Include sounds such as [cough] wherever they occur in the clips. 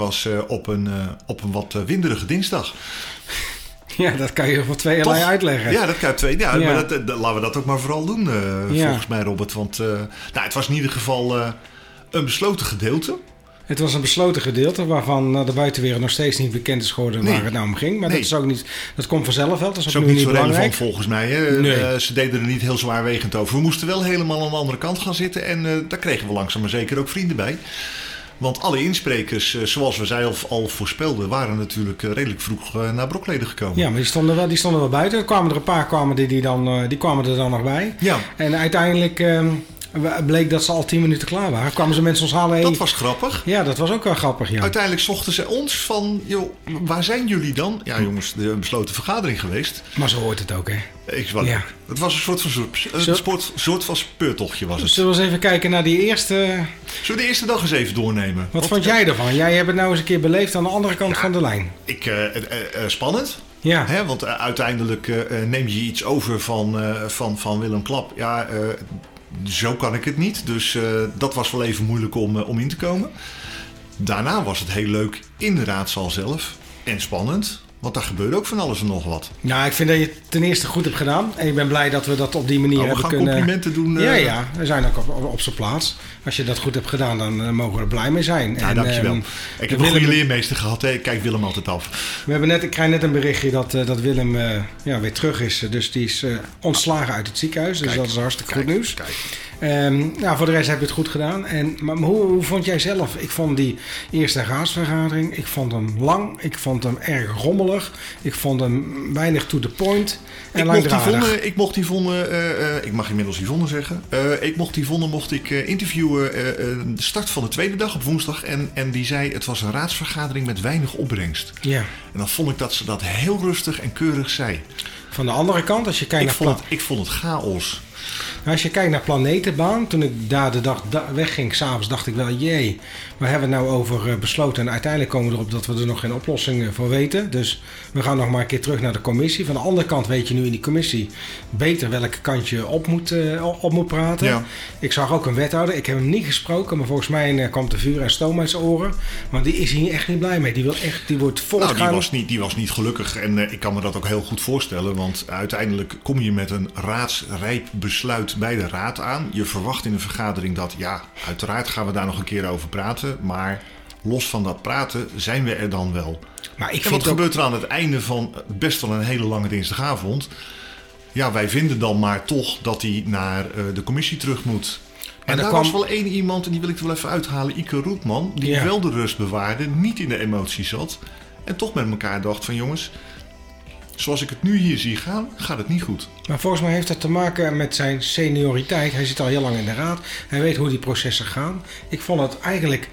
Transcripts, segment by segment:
was eh, op, een, eh, op een wat eh, winderige dinsdag. [laughs] Ja, dat kan je voor tweeërlei Toch? uitleggen. Ja, dat kan je twee. Ja, Ja. Maar dat, dat- laten we dat ook maar vooral doen, Ja. volgens mij, Robert. Want nou, het was in ieder geval een besloten gedeelte. Het was een besloten gedeelte waarvan de buitenwereld nog steeds niet bekend is geworden Nee. waar het nou om ging. Maar Nee. dat, is ook niet, dat komt vanzelf wel. Dat is ook is ook nu niet niet zo belangrijk. relevant volgens mij. Hè? Nee. Ze deden er niet heel zwaarwegend over. We moesten wel helemaal aan de andere kant gaan zitten. En daar kregen we langzaam maar zeker ook vrienden bij. Want alle insprekers, eh, zoals we zelf al voorspelden, waren natuurlijk eh, redelijk vroeg eh, naar Brokleden gekomen. Ja, maar die stonden wel, die stonden wel buiten. Er kwamen er een paar kwamen die, die, dan, die kwamen er dan nog bij. Ja, En uiteindelijk ehm, bleek dat ze al tien minuten klaar waren. Kwamen ze mensen ons halen. hey, dat was grappig. Ja, dat was ook wel grappig, ja. Uiteindelijk zochten ze ons van, joh, waar zijn jullie dan? Ja jongens, de besloten vergadering geweest. Maar zo hoort het ook, hè. Ik, Ja. Het was een soort van, soort, een sport, soort van speurtochtje was het. Zullen we eens even kijken naar die eerste... Zullen we de eerste dag eens even doornemen? Wat vond jij ervan? Jij hebt het nou eens een keer beleefd aan de andere kant Ja. van de lijn. Ik, eh, eh, eh, spannend. Ja. Hè, want eh, uiteindelijk eh, eh, neem je iets over van, eh, van, van Willem Klap. Ja, eh, zo kan ik het niet. Dus eh, dat was wel even moeilijk om, eh, om in te komen. Daarna was het heel leuk in de zelf. En spannend. Want daar gebeurde ook van alles en nog wat. Nou, ik vind dat je het ten eerste goed hebt gedaan. En ik ben blij dat we dat op die manier Nou, we hebben gaan kunnen... complimenten doen. eh, Ja, ja, we zijn ook op, op, op zijn plaats. Als je dat goed hebt gedaan, dan eh, mogen we er blij mee zijn. Nou, En, dankjewel. ehm, ik heb een Willem- goede leermeester gehad. Hè? Ik kijk Willem altijd af. we hebben net, ik krijg net een berichtje dat, eh, dat Willem ja, weer terug is. Dus die is ontslagen uit het ziekenhuis. Dus dat is hartstikke kijk, goed nieuws. Kijk. Ehm, nou, voor de rest heb je het goed gedaan. En, maar hoe, hoe vond jij zelf? Ik vond die eerste raadsvergadering, ik vond hem lang. Ik vond hem erg rommelig. Ik vond hem weinig to the point. En Ik mocht, langdradig. Yvonne, ik mocht Yvonne, eh, eh, ik mag inmiddels Yvonne zeggen. Eh, ik mocht Yvonne mocht ik interviewen de start van de tweede dag op woensdag. En, en die zei het was een raadsvergadering met weinig opbrengst. Ja. En dan vond ik dat ze dat heel rustig en keurig zei. Van de andere kant, als je kijkt Ik naar vond, het, ik vond het chaos. Nou, Als je kijkt naar Planetenbaan, toen ik daar de dag da- wegging, s'avonds dacht ik wel, jee, waar hebben we het nou over eh, besloten? En uiteindelijk komen we erop dat we er nog geen oplossing eh, voor weten. Dus we gaan nog maar een keer terug naar de commissie. Van de andere kant weet je nu in die commissie beter welke kant je op moet, eh, op moet praten. Ja. Ik zag ook een wethouder, ik heb hem niet gesproken, maar volgens mij kwam te vuur en stoom uit zijn oren. Maar die is hier echt niet blij mee. Die, wil echt, die wordt Nou, voortgaan. die was, niet, die was niet gelukkig. En ik kan me dat ook heel goed voorstellen. Want uiteindelijk kom je met een raadsrijp besluit bij de raad aan. Je verwacht in een vergadering dat, ja, uiteraard gaan we daar nog een keer over praten. Maar los van dat praten zijn we er dan wel. maar ik En vind wat ook, gebeurt er aan het einde van best wel een hele lange dinsdagavond? Ja, wij vinden dan maar toch dat hij naar eh, de commissie terug moet. En, daar kwam- was wel één iemand, en die wil ik er wel even uithalen, Ike Roetman, die Ja. wel de rust bewaarde, niet in de emotie zat. En toch met elkaar dacht van jongens, zoals ik het nu hier zie gaan, gaat het niet goed. Maar volgens mij heeft dat te maken met zijn senioriteit. Hij zit al heel lang in de raad. Hij weet hoe die processen gaan. Ik vond het eigenlijk...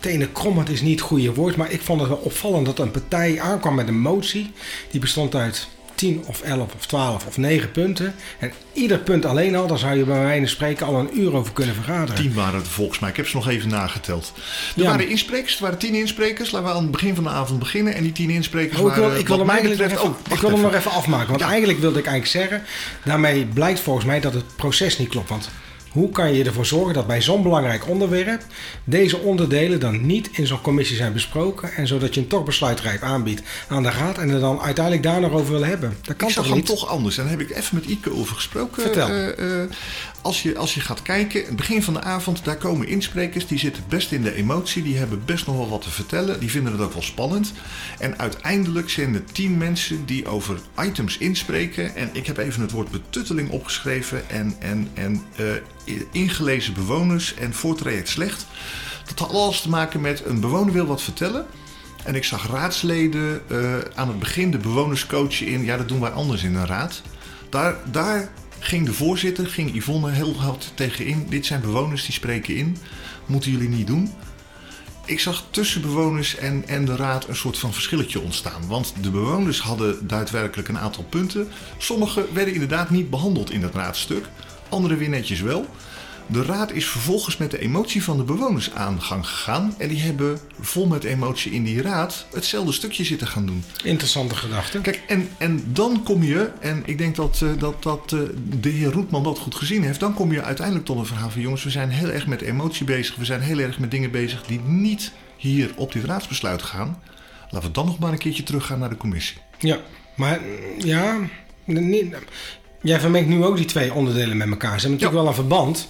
Tenen krommend is niet het goede woord. Maar ik vond het wel opvallend dat een partij aankwam met een motie. Die bestond uit 10 of 11 of 12 of 9 punten. En ieder punt alleen al, daar zou je bij wijze spreken al een uur over kunnen vergaderen. Tien waren het volgens mij, ik heb ze nog even nageteld. Er Ja. waren insprekers, er waren tien insprekers. Laten we aan het begin van de avond beginnen. En die tien insprekers Oh, ik wil, waren, ik wil hem eigenlijk betreft... even, oh, ik wil hem nog even afmaken. Want Ja. eigenlijk wilde ik eigenlijk zeggen... daarmee blijkt volgens mij dat het proces niet klopt. Want hoe kan je ervoor zorgen dat bij zo'n belangrijk onderwerp... deze onderdelen dan niet in zo'n commissie zijn besproken... en zodat je een toch besluitrijp aanbiedt aan de raad... en er dan uiteindelijk daar nog over willen hebben. Dat kan ik toch niet? toch anders. En daar heb ik even met Ike over gesproken. Vertel. Eh, eh, als, je, als je gaat kijken, het begin van de avond, daar komen insprekers. Die zitten best in de emotie. Die hebben best nog wel wat te vertellen. Die vinden het ook wel spannend. En uiteindelijk zijn er tien mensen die over items inspreken. En ik heb even het woord betutteling opgeschreven. En, en, en eh, ingelezen bewoners en voortraject slecht. Dat had alles te maken met een bewoner wil wat vertellen. En ik zag raadsleden eh, aan het begin de bewoners coachen in. Ja, dat doen wij anders in een raad. Daar, daar ging de voorzitter, ging Yvonne heel hard tegen in. Dit zijn bewoners die spreken in. Moeten jullie niet doen. Ik zag tussen bewoners en, en de raad een soort van verschilletje ontstaan. Want de bewoners hadden daadwerkelijk een aantal punten. Sommige werden inderdaad niet behandeld in het raadstuk. Andere weer netjes wel. De raad is vervolgens met de emotie van de bewoners aan gang gegaan. En die hebben vol met emotie in die raad hetzelfde stukje zitten gaan doen. Interessante gedachte. Kijk, en, en dan kom je, en ik denk dat, eh, dat, dat eh, de heer Roetman dat goed gezien heeft, dan kom je uiteindelijk tot een verhaal van jongens, we zijn heel erg met emotie bezig, we zijn heel erg met dingen bezig die niet hier op dit raadsbesluit gaan, laten we dan nog maar een keertje teruggaan naar de commissie. Ja, maar ja, jij vermengt nu ook die twee onderdelen met elkaar. Ze hebben natuurlijk wel een verband.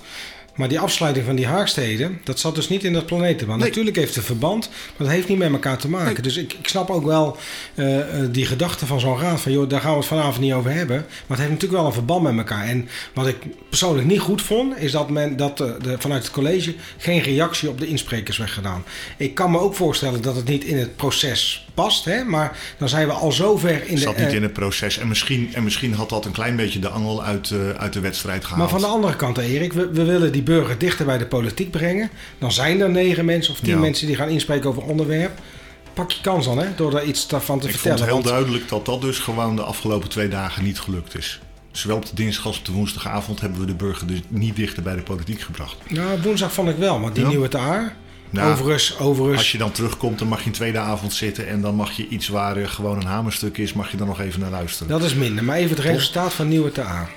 Maar die afsluiting van die haarsteden, dat zat dus niet in dat planetenband. Nee. Natuurlijk heeft het verband, maar dat heeft niet met elkaar te maken. Nee. Dus ik, ik snap ook wel eh, eh, die gedachte van zo'n raad van, joh, daar gaan we het vanavond niet over hebben. Maar het heeft natuurlijk wel een verband met elkaar. En wat ik persoonlijk niet goed vond, is dat men dat eh, de, vanuit het college geen reactie op de insprekers werd gedaan. Ik kan me ook voorstellen dat het niet in het proces past, hè, maar dan zijn we al zover in de. zat niet in het proces. En misschien, en misschien had dat een klein beetje de angel uit, uit de wedstrijd gehaald. Maar van de andere kant, Erik, we, we willen die burger dichter bij de politiek brengen. Dan zijn er negen mensen of tien Ja. mensen die gaan inspreken over onderwerp. Pak je kans dan, hè, door daar iets daarvan te Ik vertellen. het heel want- duidelijk dat dat dus gewoon de afgelopen twee dagen niet gelukt is. Zowel op de dinsdag als op de woensdagavond hebben we de burger dus niet dichter bij de politiek gebracht. Nou, woensdag vond ik wel, want die Ja. nieuwe taar. Nou, overigens, overigens. Als je dan terugkomt, dan mag je een tweede avond zitten en dan mag je iets waar eh, gewoon een hamerstuk is, mag je dan nog even naar luisteren. Dat is minder. Maar even het resultaat van nieuwe TA.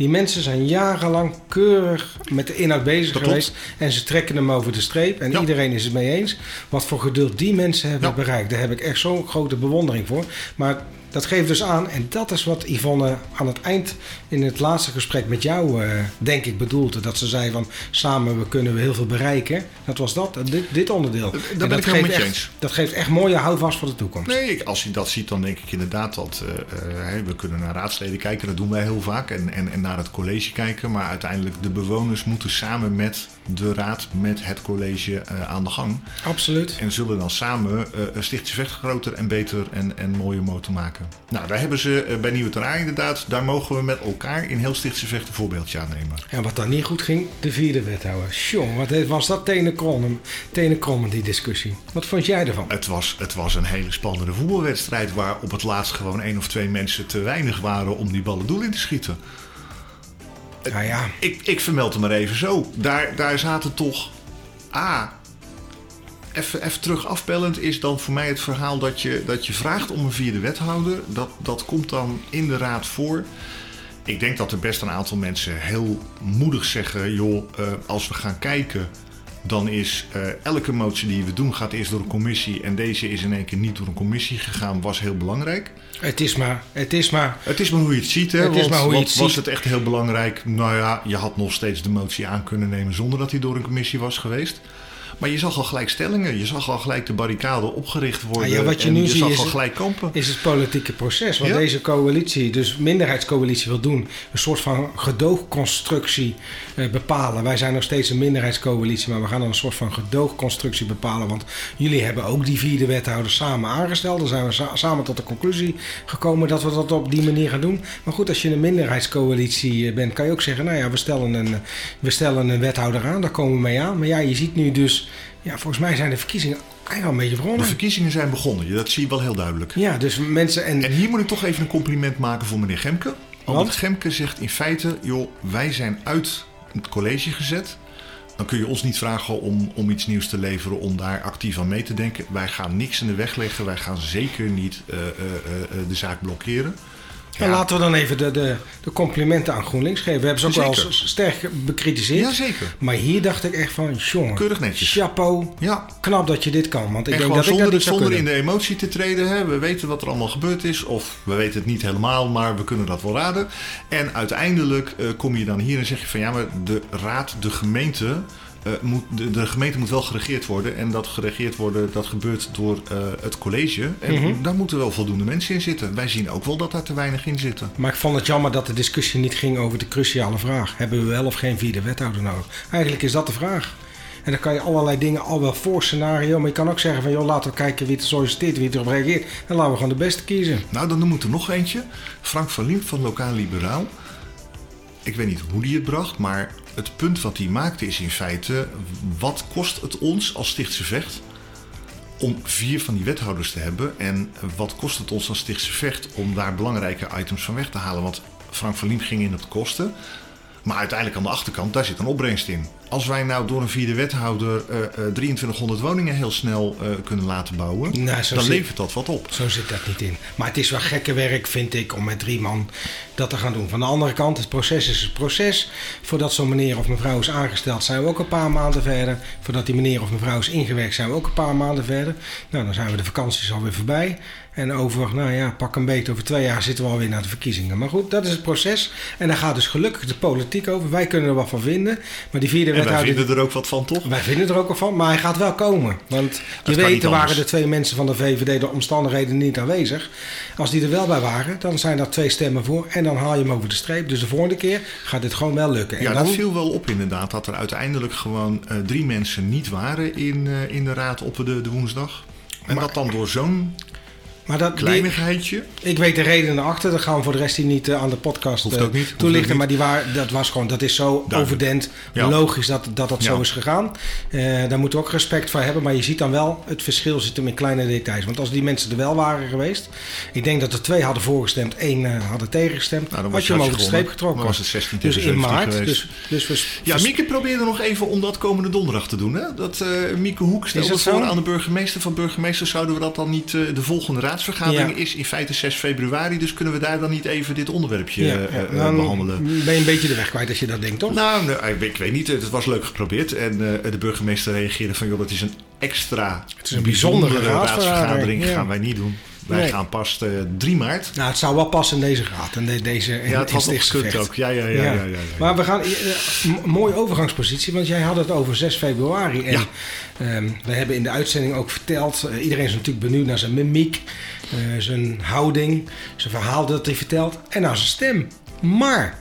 Die mensen zijn jarenlang keurig met de inhoud bezig Dat geweest. En ze trekken hem over de streep. En Ja. iedereen is het mee eens. Wat voor geduld die mensen hebben Ja. bereikt. Daar heb ik echt zo'n grote bewondering voor. Maar dat geeft dus aan. En dat is wat Yvonne aan het eind in het laatste gesprek met jou, eh, denk ik, bedoelde. Dat ze zei van samen we kunnen we heel veel bereiken. Dat was dat, dit, dit onderdeel. Daar En ben dat geeft echt- eens. Dat geeft echt mooie houvast voor de toekomst. Nee, als je dat ziet, dan denk ik inderdaad dat eh, eh, we kunnen naar raadsleden kijken. Dat doen wij heel vaak. En, en, en naar het college kijken. Maar uiteindelijk de bewoners moeten samen met de raad, met het college eh, aan de gang. Absoluut. En zullen dan samen uh, Stichtse Vecht groter en beter en, en mooier motor maken. Nou, daar hebben ze eh, bij Nieuwe Terrain inderdaad. Daar mogen we met elkaar in heel Stichtse Vecht een voorbeeldje aan nemen. En wat dan niet goed ging, de vierde wethouder. Jong, wat was dat tenenkrommend, tenenkrommend die discussie. Wat vond jij ervan? Het was, het was een hele spannende voetbalwedstrijd waar op het laatst gewoon één of twee mensen te weinig waren om die ballen doel in te schieten. Ja, Ik, ik vermeld het maar even zo. Daar, daar zaten toch. A. Even, even terug afbellend is dan voor mij het verhaal dat je, dat je vraagt om een vierde wethouder. Dat, dat komt dan in de raad voor. Ik denk dat er best een aantal mensen heel moedig zeggen: joh, eh, als we gaan kijken, dan is eh, elke motie die we doen gaat eerst door een commissie. En deze is in één keer niet door een commissie gegaan, was heel belangrijk. het is maar, het is maar. Het is maar hoe je het ziet, hè? Het is want, maar hoe je het was ziet. het echt heel belangrijk? Nou ja, je had nog steeds de motie aan kunnen nemen zonder dat hij door een commissie was geweest. Maar je zag al gelijk stellingen, je zag al gelijk de barricade opgericht worden. Ah ja, wat je en nu je ziet zag is al gelijk kampen. Is het politieke proces. Wat Ja. deze coalitie, dus minderheidscoalitie, wil doen. Een soort van gedoogconstructie eh, bepalen. Wij zijn nog steeds een minderheidscoalitie, maar we gaan dan een soort van gedoogconstructie bepalen. Want jullie hebben ook die vierde wethouder samen aangesteld. Dan zijn we sa- samen tot de conclusie gekomen dat we dat op die manier gaan doen. Maar goed, als je een minderheidscoalitie eh, bent, kan je ook zeggen: nou ja, we stellen een, we stellen een wethouder aan, daar komen we mee aan. Maar ja, je ziet nu dus, ja, volgens mij zijn de verkiezingen eigenlijk al een beetje De begonnen. verkiezingen zijn begonnen, dat zie je wel heel duidelijk. Ja, dus mensen en. En hier moet ik toch even een compliment maken voor meneer Gemke. Want? Gemke zegt in feite, joh, wij zijn uit het college gezet. Dan kun je ons niet vragen om, om iets nieuws te leveren, om daar actief aan mee te denken. Wij gaan niks in de weg leggen. Wij gaan zeker niet eh, eh, eh, de zaak blokkeren. Ja, laten we dan even de, de, de complimenten aan GroenLinks geven. We hebben ze ook wel eens sterk bekritiseerd. Jazeker. Maar hier dacht ik echt van, jongen, Keurig netjes. chapeau, Ja, knap dat je dit kan. Want ik en denk dat ik dat zonder, zonder in de emotie te treden. Hè. We weten wat er allemaal gebeurd is. Of we weten het niet helemaal, maar we kunnen dat wel raden. En uiteindelijk eh, kom je dan hier en zeg je van ja, maar de raad, de gemeente. Eh, moet, de, de gemeente moet wel geregeerd worden. En dat geregeerd worden, dat gebeurt door eh, het college. En Mhm. daar moeten wel voldoende mensen in zitten. Wij zien ook wel dat daar te weinig in zitten. Maar ik vond het jammer dat de discussie niet ging over de cruciale vraag. Hebben we wel of geen vierde wethouder nodig? Eigenlijk is dat de vraag. En dan kan je allerlei dingen al wel voor scenario. Maar je kan ook zeggen van, joh, laten we kijken wie het solliciteert, wie erop reageert. En laten we gewoon de beste kiezen. Nou, dan noem ik er nog eentje. Frank van Liem van Lokaal Liberaal. Ik weet niet hoe die het bracht, maar het punt wat hij maakte is in feite... wat kost het ons als Stichtse Vecht om vier van die wethouders te hebben? En wat kost het ons als Stichtse Vecht om daar belangrijke items van weg te halen? Want Frank van Liem ging in op de kosten... Maar uiteindelijk aan de achterkant, daar zit een opbrengst in. Als wij nou door een vierde wethouder uh, uh, 2300 woningen heel snel uh, kunnen laten bouwen, nou, dan levert dat wat op. Zo zit dat niet in. Maar het is wel gekke werk, vind ik, om met drie man dat te gaan doen. Van de andere kant, het proces is het proces. Voordat zo'n meneer of mevrouw is aangesteld, zijn we ook een paar maanden verder. Voordat die meneer of mevrouw is ingewerkt, zijn we ook een paar maanden verder. Nou, dan zijn we de vakanties alweer voorbij. En over, nou ja, pak een beetje, over twee jaar zitten we alweer naar de verkiezingen. Maar goed, dat is het proces. En daar gaat dus gelukkig de politiek over. Wij kunnen er wat van vinden. Maar die vierde wij vinden er ook wat van, toch? Wij vinden er ook wat van, maar hij gaat wel komen. Want je weet, er waren de twee mensen van de VVD de omstandigheden niet aanwezig. Als die er wel bij waren, dan zijn er twee stemmen voor. En dan haal je hem over de streep. Dus de volgende keer gaat dit gewoon wel lukken. En ja, dan... dat viel wel op inderdaad. Dat er uiteindelijk gewoon uh, drie mensen niet waren in, uh, in de raad op de, de woensdag. En maar, dat dan door zo'n maar dat, Kleinigheidje. ik weet de redenen achter. Dat gaan we voor de rest hier niet uh, aan de podcast uh, toelichten. Maar die waar, dat was gewoon, dat is zo overdent, logisch dat dat, dat zo is gegaan. Uh, daar moeten we ook respect voor hebben. Maar je ziet dan wel, het verschil zit hem in kleine details. Want als die mensen er wel waren geweest. Ik denk dat er twee hadden voorgestemd, één hadden tegengestemd. Nou, had je hem over de streep getrokken. Dan was het 16 dus in maart. Dus, dus we, ja, Mieke probeerde nog even om dat komende donderdag te doen. Hè? Dat Mieke Hoek stelde voor aan de burgemeester. Van burgemeester zouden we dat dan niet de volgende raad raadsvergadering is in feite 6 februari. Dus kunnen we daar dan niet even dit onderwerpje ja, uh, uh, behandelen? Ben je een beetje de weg kwijt als je dat denkt, toch? Nou, nou ik, ik, weet niet. Het was leuk geprobeerd. En de burgemeester reageerde van... joh, dat is een extra het is een bijzondere, bijzondere raadsvergadering. gaan wij niet doen. Wij gaan pas uh, 3 maart. Nou, het zou wel passen in deze raad. En de, deze, ja, het nog gekund ook. Ja, ja, ja, ja. ja, ja, Maar we gaan... Uh, mooie overgangspositie, want jij had het over 6 februari. En um, we hebben in de uitzending ook verteld... Uh, iedereen is natuurlijk benieuwd naar zijn mimiek. Uh, zijn houding, zijn verhaal dat hij vertelt en naar zijn stem. Maar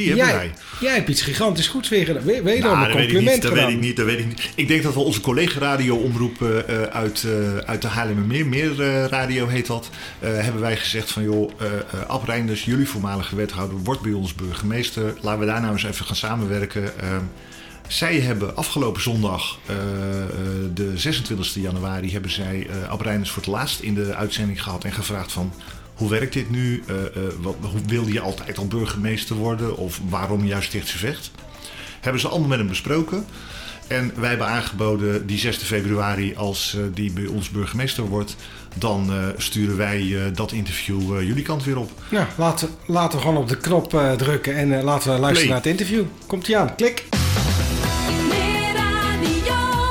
die hebben jij, wij. Jij hebt iets gigantisch goeds weer gedaan. Wederom nou, een compliment dat weet, ik niet, dat weet ik niet. Ik denk dat we onze collega-radio-omroep uh, uit, uh, uit de Haarlemmermeer, Meer uh, Radio heet dat, hebben wij gezegd van joh, Ab Reinders, jullie voormalige wethouder, wordt bij ons burgemeester. Laten we daar nou eens even gaan samenwerken. Ehm, zij hebben afgelopen zondag, uh, de 26 januari, hebben zij uh, Ab Reinders voor het laatst in de uitzending gehad en gevraagd van hoe werkt dit nu? Uh, wat, hoe wilde je altijd al burgemeester worden? Of waarom juist Stichtse Vecht? Hebben ze allemaal met hem besproken. En wij hebben aangeboden die 6 februari, als uh, die bij ons burgemeester wordt, dan uh, sturen wij dat interview jullie kant weer op. Nou, laten, laten we gewoon op de knop drukken en laten we luisteren naar het interview. Komt ie aan, klik.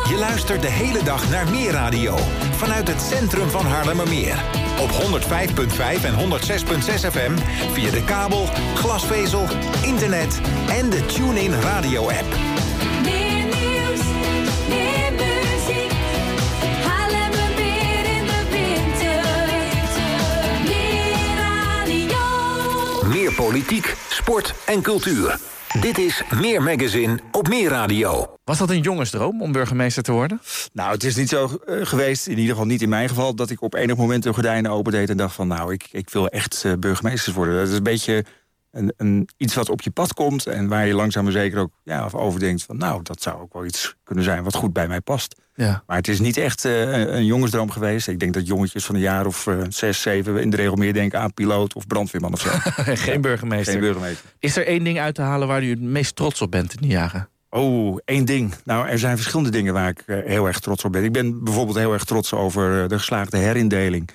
Je luistert de hele dag naar Meer Radio vanuit het centrum van Haarlemmermeer. Op 105.5 en 106.6 FM via de kabel, glasvezel, internet en de TuneIn radio-app. Meer nieuws, meer muziek. Haarlemmermeer in de winter. Meer radio. Meer politiek, sport en cultuur. Dit is Meer Magazine op Meer Radio. Was dat een jongensdroom om burgemeester te worden? Nou, het is niet zo uh, geweest, in ieder geval niet in mijn geval... dat ik op enig moment de gordijnen opendeed en dacht van... nou, ik, ik wil echt uh, burgemeester worden. Dat is een beetje een, een, iets wat op je pad komt... en waar je langzaam maar zeker ook ja, over denkt van... nou, dat zou ook wel iets kunnen zijn wat goed bij mij past. Ja. Maar het is niet echt uh, een jongensdroom geweest. Ik denk dat jongetjes van een jaar of uh, zes, zeven... in de regel meer denken aan piloot of brandweerman of zo. [laughs] Geen burgemeester. Geen burgemeester. Is er één ding uit te halen waar u het meest trots op bent in die jaren? Oh, één ding. Nou, er zijn verschillende dingen waar ik uh, heel erg trots op ben. Ik ben bijvoorbeeld heel erg trots over de geslaagde herindeling...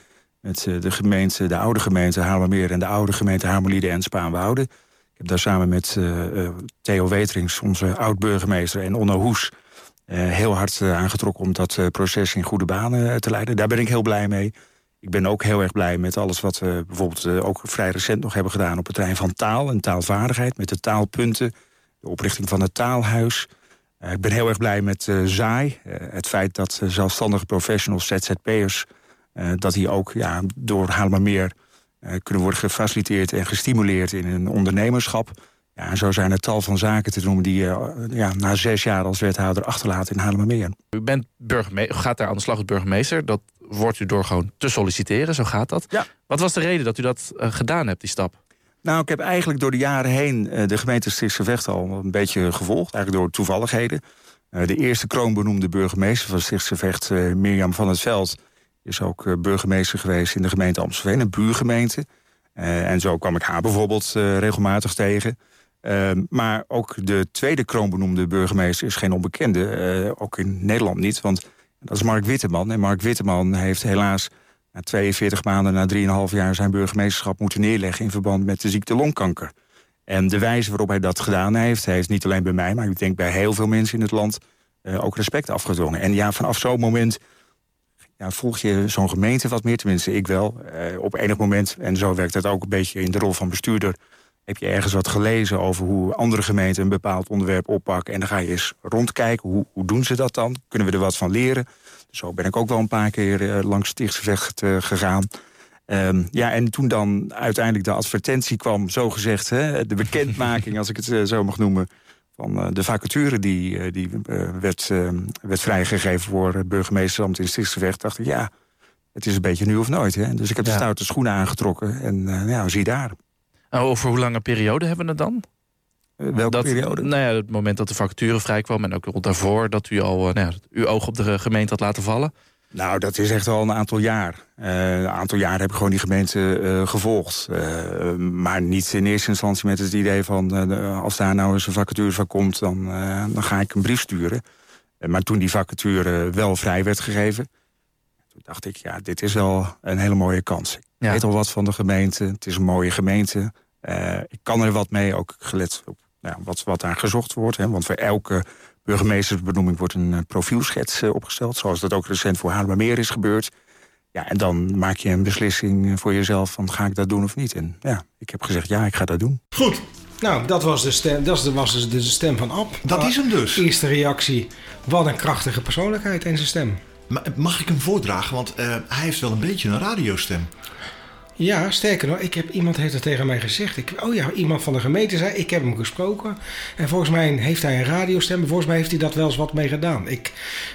met de gemeente, de oude gemeente Haarlemmermeer... en de oude gemeente Haarlemmerlieden en Spaanwouden. Ik heb daar samen met Theo Weterings, onze oud-burgemeester... en Onno Hoes uh, heel hard uh, aangetrokken om dat uh, proces in goede banen te leiden. Daar ben ik heel blij mee. Ik ben ook heel erg blij met alles wat we bijvoorbeeld ook vrij recent nog hebben gedaan... op het terrein van taal en taalvaardigheid, met de taalpunten... de oprichting van het taalhuis. ik ben heel erg blij met ZAAI. het feit dat zelfstandige professionals, ZZP'ers... dat die ook ja, door Haarlemmermeer kunnen worden gefaciliteerd en gestimuleerd in een ondernemerschap... Ja, en zo zijn er tal van zaken te noemen die je uh, ja, na zes jaar als wethouder achterlaat in Haarlemmermeer. U bent burgemeester, gaat daar aan de slag als burgemeester. Dat wordt u door gewoon te solliciteren, zo gaat dat. Ja. Wat was de reden dat u dat uh, gedaan hebt, die stap? Nou, ik heb eigenlijk door de jaren heen uh, de gemeente Stichtse Vecht al een beetje gevolgd. Eigenlijk door toevalligheden. de eerste kroonbenoemde burgemeester van Stichtse Vecht, Mirjam van het Veld... is ook burgemeester geweest in de gemeente Amstelveen, een buurgemeente. en zo kwam ik haar bijvoorbeeld regelmatig tegen... Ehm, maar ook de tweede kroonbenoemde burgemeester is geen onbekende. eh, ook in Nederland niet, want dat is Mark Witteman. En Mark Witteman heeft helaas na 42 maanden, na 3,5 jaar... zijn burgemeesterschap moeten neerleggen in verband met de ziekte longkanker. En de wijze waarop hij dat gedaan heeft... heeft niet alleen bij mij, maar ik denk bij heel veel mensen in het land... eh, ook respect afgedwongen. En ja, vanaf zo'n moment ja, volg je zo'n gemeente wat meer. Tenminste, ik wel. Eh, op enig moment, en zo werkt het ook een beetje in de rol van bestuurder... heb je ergens wat gelezen over hoe andere gemeenten een bepaald onderwerp oppakken. En dan ga je eens rondkijken, hoe, hoe doen ze dat dan? Kunnen we er wat van leren? Zo ben ik ook wel een paar keer eh, langs Stichtsvecht uh, gegaan. Ehm, ja, en toen dan uiteindelijk de advertentie kwam, zogezegd... Hè, de bekendmaking, [laughs] als ik het eh, zo mag noemen... van eh, de vacature die, eh, die eh, werd, werd vrijgegeven voor het burgemeestersambt in Stichtsvecht... dacht ik, ja, het is een beetje nu of nooit. Hè? Dus ik heb de stoute schoenen aangetrokken en ja, zie daar. Over hoe lange periode hebben we het dan? Welke dat, periode? Nou ja, het moment dat de vacature vrijkwam... en ook daarvoor dat u al nou ja, uw oog op de gemeente had laten vallen. Nou, dat is echt al een aantal jaar. Eh, een aantal jaar heb ik gewoon die gemeente eh, gevolgd. Eh, maar niet in eerste instantie met het idee van... als daar nou eens een vacature van komt, dan, dan ga ik een brief sturen. Maar toen die vacature wel vrij werd gegeven... toen dacht ik, ja, dit is wel een hele mooie kans. Ik Ja. weet al wat van de gemeente. Het is een mooie gemeente. Ik kan er wat mee, ook gelet op nou, wat, wat daar gezocht wordt. Hè. Want voor elke burgemeestersbenoeming wordt een eh, profielschets eh, opgesteld. Zoals dat ook recent voor Haarlemmermeer is gebeurd. Ja, en dan maak je een beslissing eh, voor jezelf van ga ik dat doen of niet. En ja, ik heb gezegd ja, ik ga dat doen. Goed, Nou, dat was, de stem, dat was dus de stem van Ab. dat is hem dus. Eerste reactie, wat een krachtige persoonlijkheid en zijn stem. Ma- Mag ik hem voordragen? Want eh, hij heeft wel een beetje een radiostem. Ja, sterker nog, ik heb, iemand heeft het tegen mij gezegd. Ik, oh ja, iemand van de gemeente zei, ik heb hem gesproken. En volgens mij heeft hij een radiostem. en Volgens mij heeft hij dat wel eens wat mee gedaan. Ik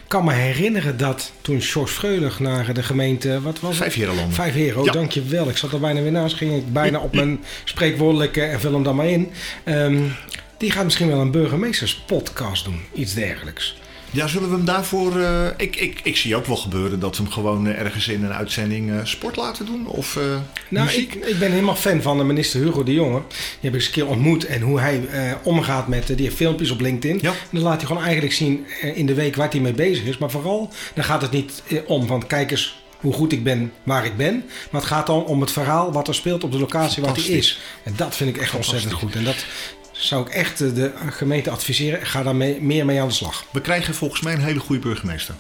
kan me herinneren dat toen George Freulich naar de gemeente... Wat was het? Vijf Herenlanden. Vijf heren, oh Ja. dankjewel. Ik zat er bijna weer naast, ging ik bijna op mijn spreekwoordelijke en vul hem dan maar in. Ehm, die gaat misschien wel een burgemeesterspodcast doen, iets dergelijks. Ja, zullen we hem daarvoor... eh, ik, ik, ik zie ook wel gebeuren dat we hem gewoon eh, ergens in een uitzending eh, sport laten doen. Of Nou, muziek. ik, ik ben helemaal fan van de minister Hugo de Jonge. Die heb ik eens een keer ontmoet. En hoe hij omgaat met... die heeft filmpjes op LinkedIn. Ja. En dan laat hij gewoon eigenlijk zien in de week waar hij mee bezig is. Maar vooral, dan gaat het niet om van... Kijk eens hoe goed ik ben waar ik ben. Maar het gaat dan om het verhaal wat er speelt op de locatie waar hij is. En dat vind ik echt ontzettend goed. En dat zou ik echt eh, de gemeente adviseren. Ga daar mee- meer mee aan de slag. We krijgen volgens mij een hele goede burgemeester.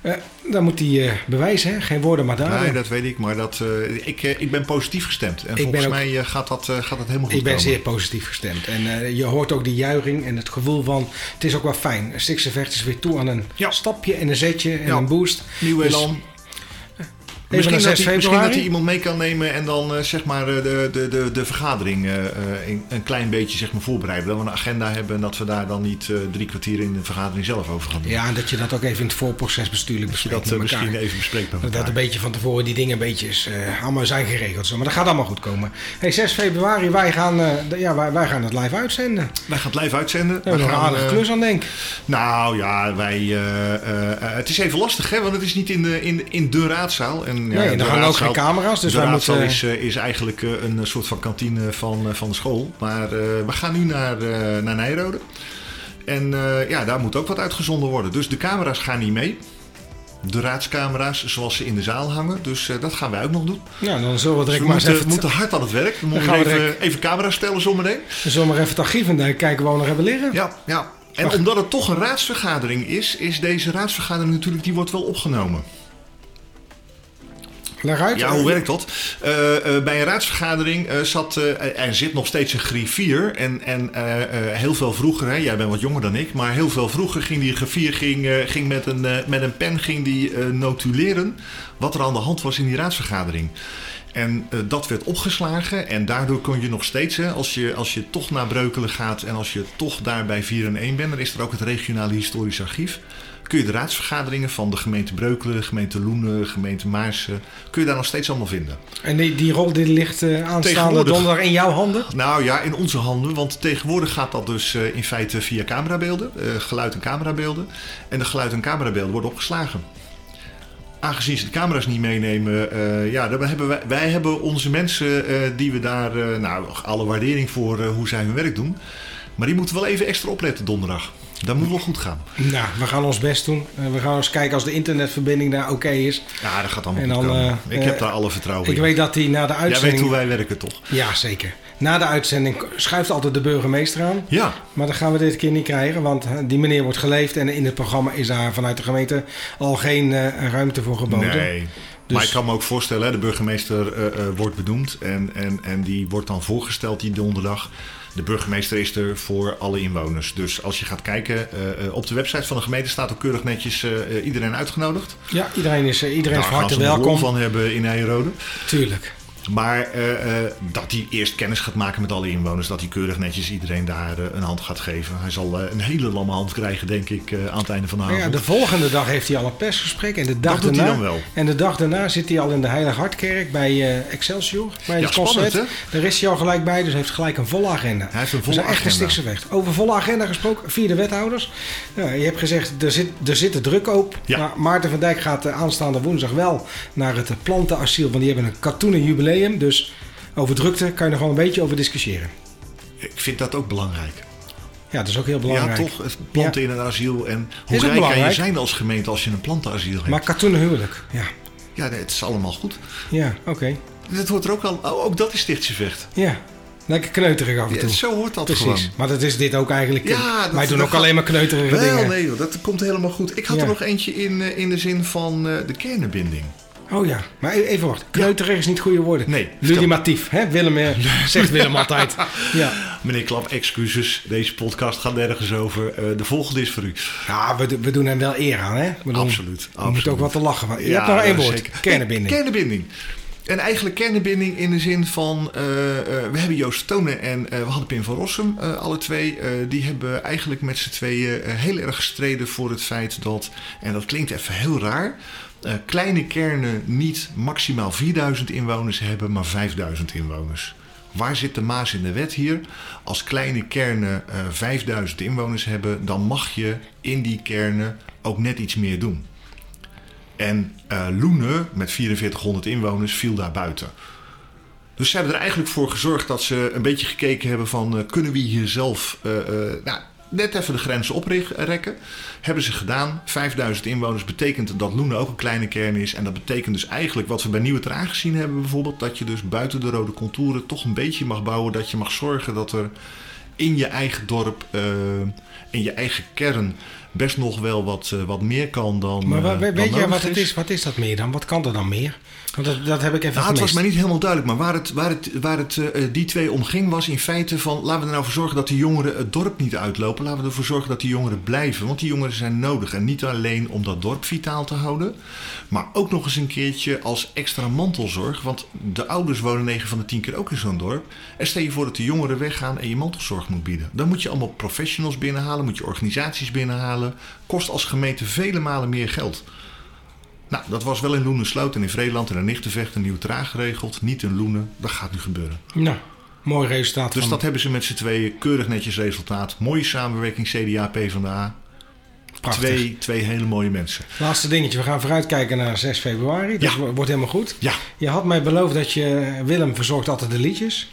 Eh, dan moet hij eh, bewijzen. Hè? Geen woorden maar daden. Nee, dat weet ik. Maar dat, ik, ik ben positief gestemd. En ben volgens ook- mij gaat, dat, gaat dat helemaal goed Ik ben komen. zeer positief gestemd. En je hoort ook die juiching en het gevoel van... Het is ook wel fijn. Stiksevecht is weer toe aan een Ja. stapje en een zetje en Ja. een boost. Nieuw Dus elan. Misschien dat, 6 hij, misschien dat hij iemand mee kan nemen en dan eh, zeg maar eh, de, de, de, de vergadering eh, eh, een, een klein beetje zeg maar, voorbereiden. Dat we een agenda hebben en dat we daar dan niet drie kwartier in de vergadering zelf over gaan doen. Ja, en dat je dat ook even in het voorproces bestuurlijk dat je bespreekt dat met elkaar. misschien even bespreekt met Dat een beetje van tevoren die dingen een beetje allemaal zijn geregeld. Zo. Maar dat gaat allemaal goed komen. Hey, 6 februari, wij gaan, ja, wij, wij gaan het live uitzenden. Wij gaan het live uitzenden. we een aardige klus aan, denk. Nou ja, wij, het is even lastig, hè, want het is niet in de, in, in de raadzaal. En, ja, Nee, de er hangen ook geen camera's. Dus de wij moeten... is, eh, is eigenlijk eh, een soort van kantine van, eh, van de school. Maar eh, we gaan nu naar, eh, naar Nijrode. En eh, ja, daar moet ook wat uitgezonden worden. Dus de camera's gaan niet mee. De raadscamera's zoals ze in de zaal hangen. Dus eh, dat gaan wij ook nog doen. nou, dan zullen we Dus direct we maar moeten, even, moeten hard aan het werk. We moeten gaan we even, direct- even camera's stellen zometeen. dan zullen we maar even het archief en kijken waar we nog hebben liggen. Ja, ja. En Wacht. omdat het toch een raadsvergadering is, is deze raadsvergadering natuurlijk, die wordt wel opgenomen. Ja, hoe werkt dat? Eh, eh, bij een raadsvergadering eh, zat, er zit nog steeds een griffier. En, en heel veel vroeger, hè, jij bent wat jonger dan ik, maar heel veel vroeger ging die griffier ging, ging met, een, met een pen ging die, notuleren wat er aan de hand was in die raadsvergadering. En dat werd opgeslagen en daardoor kon je nog steeds, hè, als, je, als je toch naar Breukelen gaat en als je toch daar bij 4 en 1 bent, dan is er ook het regionale historisch archief. Kun je de raadsvergaderingen van de gemeente Breukelen, gemeente Loenen, gemeente Maarsen, kun je daar nog steeds allemaal vinden. En die, die rol die ligt eh, aanstaande donderdag in jouw handen? Nou ja, in onze handen, want tegenwoordig gaat dat dus eh, in feite via camerabeelden, eh, geluid en camerabeelden. En de geluid en camerabeelden worden opgeslagen. aangezien ze de camera's niet meenemen, ja, dan hebben wij, wij hebben onze mensen die we daar, nou, alle waardering voor hoe zij hun werk doen. Maar die moeten wel even extra opletten donderdag. Dat moet wel goed gaan. Nou, we gaan ons best doen. Eh, we gaan eens kijken als de internetverbinding daar oké is. Ja, dat gaat allemaal En goed dan, eh, Ik heb eh, daar alle vertrouwen Ik in. weet dat hij na de Jij uitzending... weet hoe wij werken, toch? Ja, zeker. Na de uitzending schuift altijd de burgemeester aan. Ja, Maar dat gaan we dit keer niet krijgen, want die meneer wordt geleefd en in het programma is daar vanuit de gemeente al geen ruimte voor geboden. nee. Dus- Maar ik kan me ook voorstellen, hè, de burgemeester eh, eh, wordt benoemd en, en, en die wordt dan voorgesteld die donderdag. De burgemeester is er voor alle inwoners. Dus als je gaat kijken, eh, op de website van de gemeente staat ook keurig netjes iedereen uitgenodigd. Ja, iedereen is, iedereen van gaan harte welkom. van hebben in Eierode. Tuurlijk. Maar eh, eh, dat hij eerst kennis gaat maken met alle inwoners. Dat hij keurig netjes iedereen daar eh, een hand gaat geven. Hij zal een hele lamme hand krijgen, denk ik, aan het einde van de avond. ja, de volgende dag heeft hij al een persgesprek en de dag Dat doet daarna, hij dan wel. En de dag daarna zit hij al in de Heilige Hartkerk bij Excelsior. Bij Ja, het concert. spannend, Daar is hij al gelijk bij, dus hij heeft gelijk een volle agenda. Hij heeft een volle is echt een agenda. stikse weg. Over volle agenda gesproken, vier de wethouders. Ja, je hebt gezegd, er zit, er zit de druk op. Ja. Maar Maarten van Dijk gaat aanstaande woensdag wel naar het plantenasiel. Want die hebben een katoenen jubileum. Dus over drukte kan je nog wel een beetje over discussiëren. Ik vind dat ook belangrijk. Ja, dat is ook heel belangrijk. Ja, toch? Het Planten in een asiel. En hoe ook rijk kan je zijn als gemeente als je een plantenasiel hebt? Maar katoenen huwelijk, ja. Ja, nee, het is allemaal goed. Ja, oké. Dat hoort er ook al. Oh, ook dat is Stichtsevecht. Ja, lekker kneuterig af en Ja, toe. zo hoort dat Precies. gewoon. Maar dat is dit ook eigenlijk. Ja, dat- Wij doen ook gaat- alleen maar kneuterige Wel, dingen. nee, joh, dat komt helemaal goed. Ik had Ja. er nog eentje in, eh, in de zin van eh, de kernenbinding. Oh ja, maar e- even wacht. Kneuterig is niet goede woorden. Nee. Ludimatief, hè? Willem, zegt Willem altijd. [laughs] Ja. Meneer Klap, excuses. Deze podcast gaat nergens over. Eh, de volgende is voor u. ja, we, we doen hem wel eer aan, hè? We doen- Absoluut, Je moet ook wat te lachen. Je Ja, hebt nog één woord. zeker. Nee, kernenbinding. En eigenlijk kernenbinding in de zin van... eh, eh, we hebben Joost Tonen en eh, we hadden Pim van Rossum, alle twee. die hebben eigenlijk met z'n tweeën heel erg gestreden voor het feit dat... En dat klinkt even heel raar... kleine kernen niet maximaal 4000 inwoners hebben, maar 5000 inwoners. Waar zit de maas in de wet hier? Als kleine kernen eh 5000 inwoners hebben, dan mag je in die kernen ook net iets meer doen. En eh Loenen, met 4400 inwoners, viel daar buiten. Dus ze hebben er eigenlijk voor gezorgd dat ze een beetje gekeken hebben van... eh, kunnen we hier zelf eh, nou, net even de grenzen oprekken? Hebben ze gedaan. 5000 inwoners betekent dat Loenen ook een kleine kern is. En dat betekent dus eigenlijk wat we bij Nieuwe Traan gezien hebben bijvoorbeeld... dat je dus buiten de rode contouren toch een beetje mag bouwen. Dat je mag zorgen dat er in je eigen dorp, in je eigen kern... best nog wel wat, eh, wat meer kan dan Maar eh, weet jij nodig wat het is? Wat is dat meer dan? Wat kan er dan meer? Want dat, dat heb ik even Nou, het was mij niet helemaal duidelijk, maar waar het, waar het, waar het eh, die twee om ging was in feite van... laten we er nou voor zorgen dat die jongeren het dorp niet uitlopen. Laten we ervoor zorgen dat die jongeren blijven. Want die jongeren zijn nodig. En niet alleen om dat dorp vitaal te houden... maar ook nog eens een keertje als extra mantelzorg. Want de ouders wonen 9 van de 10 keer ook in zo'n dorp. En stel je voor dat de jongeren weggaan en je mantelzorg moet bieden. Dan moet je allemaal professionals binnenhalen, moet je organisaties binnenhalen. Kost als gemeente vele malen meer geld. Nou, dat was wel in Loenen-Sloot en in Vreeland en in Nichtenvecht en Nieuw-Traag geregeld. Niet in Loenen. Dat gaat nu gebeuren. Nou, mooi resultaat. Dus van- dat hebben ze met z'n tweeën keurig netjes resultaat. Mooie samenwerking CDA, PvdA. Prachtig. Twee, twee hele mooie mensen. Laatste dingetje. We gaan vooruitkijken naar 6 februari. Dat Ja. wo- wordt helemaal goed. Ja, Je had mij beloofd dat je... Willem verzorgt altijd de liedjes.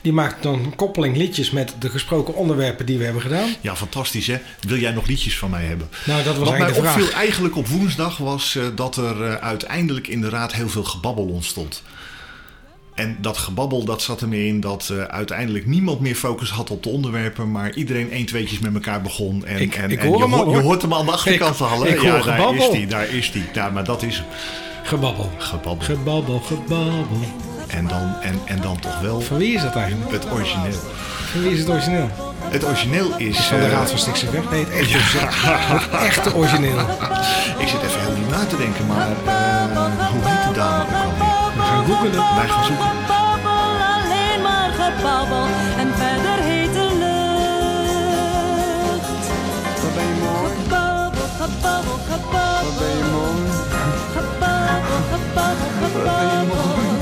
Die maakt dan een koppeling liedjes met de gesproken onderwerpen die we hebben gedaan. ja, fantastisch hè. Wil jij nog liedjes van mij hebben? Nou, dat was Wat mij vraag. opviel eigenlijk op woensdag was eh, dat er eh, uiteindelijk in de raad heel veel gebabbel ontstond. En dat gebabbel dat zat ermee in dat eh, uiteindelijk niemand meer focus had op de onderwerpen, maar iedereen één tweetjes met elkaar begon. En, Ik- en, ik en hoor je, hem al, je hoor. hoort hem aan de achterkant hoor Ja, daar gebabbel. is hij, daar is hij. Ja, maar dat is Gebabbel. gebabbel. Gebabbel, gebabbel. En dan, en, en dan toch wel Van wie is dat eigenlijk? het origineel. Van wie is het origineel? Het origineel is... Van de eh, Raad van Stikse Weg? Nee, het echte, het echte origineel. [laughs] ik zit even heel diep na te denken, maar eh, hoe heet de dame ook alweer? We gaan googelen. Wij gaan zoeken. Gebabbel, alleen maar gebabbel en verder hete lucht. Wat ben je mooi, Gebabbel, gebabbel, gebabbel. wat ben je mooi. Gebabbel, gebabbel, gebabbel. Gebabbel,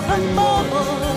gebabbel, gebabbel.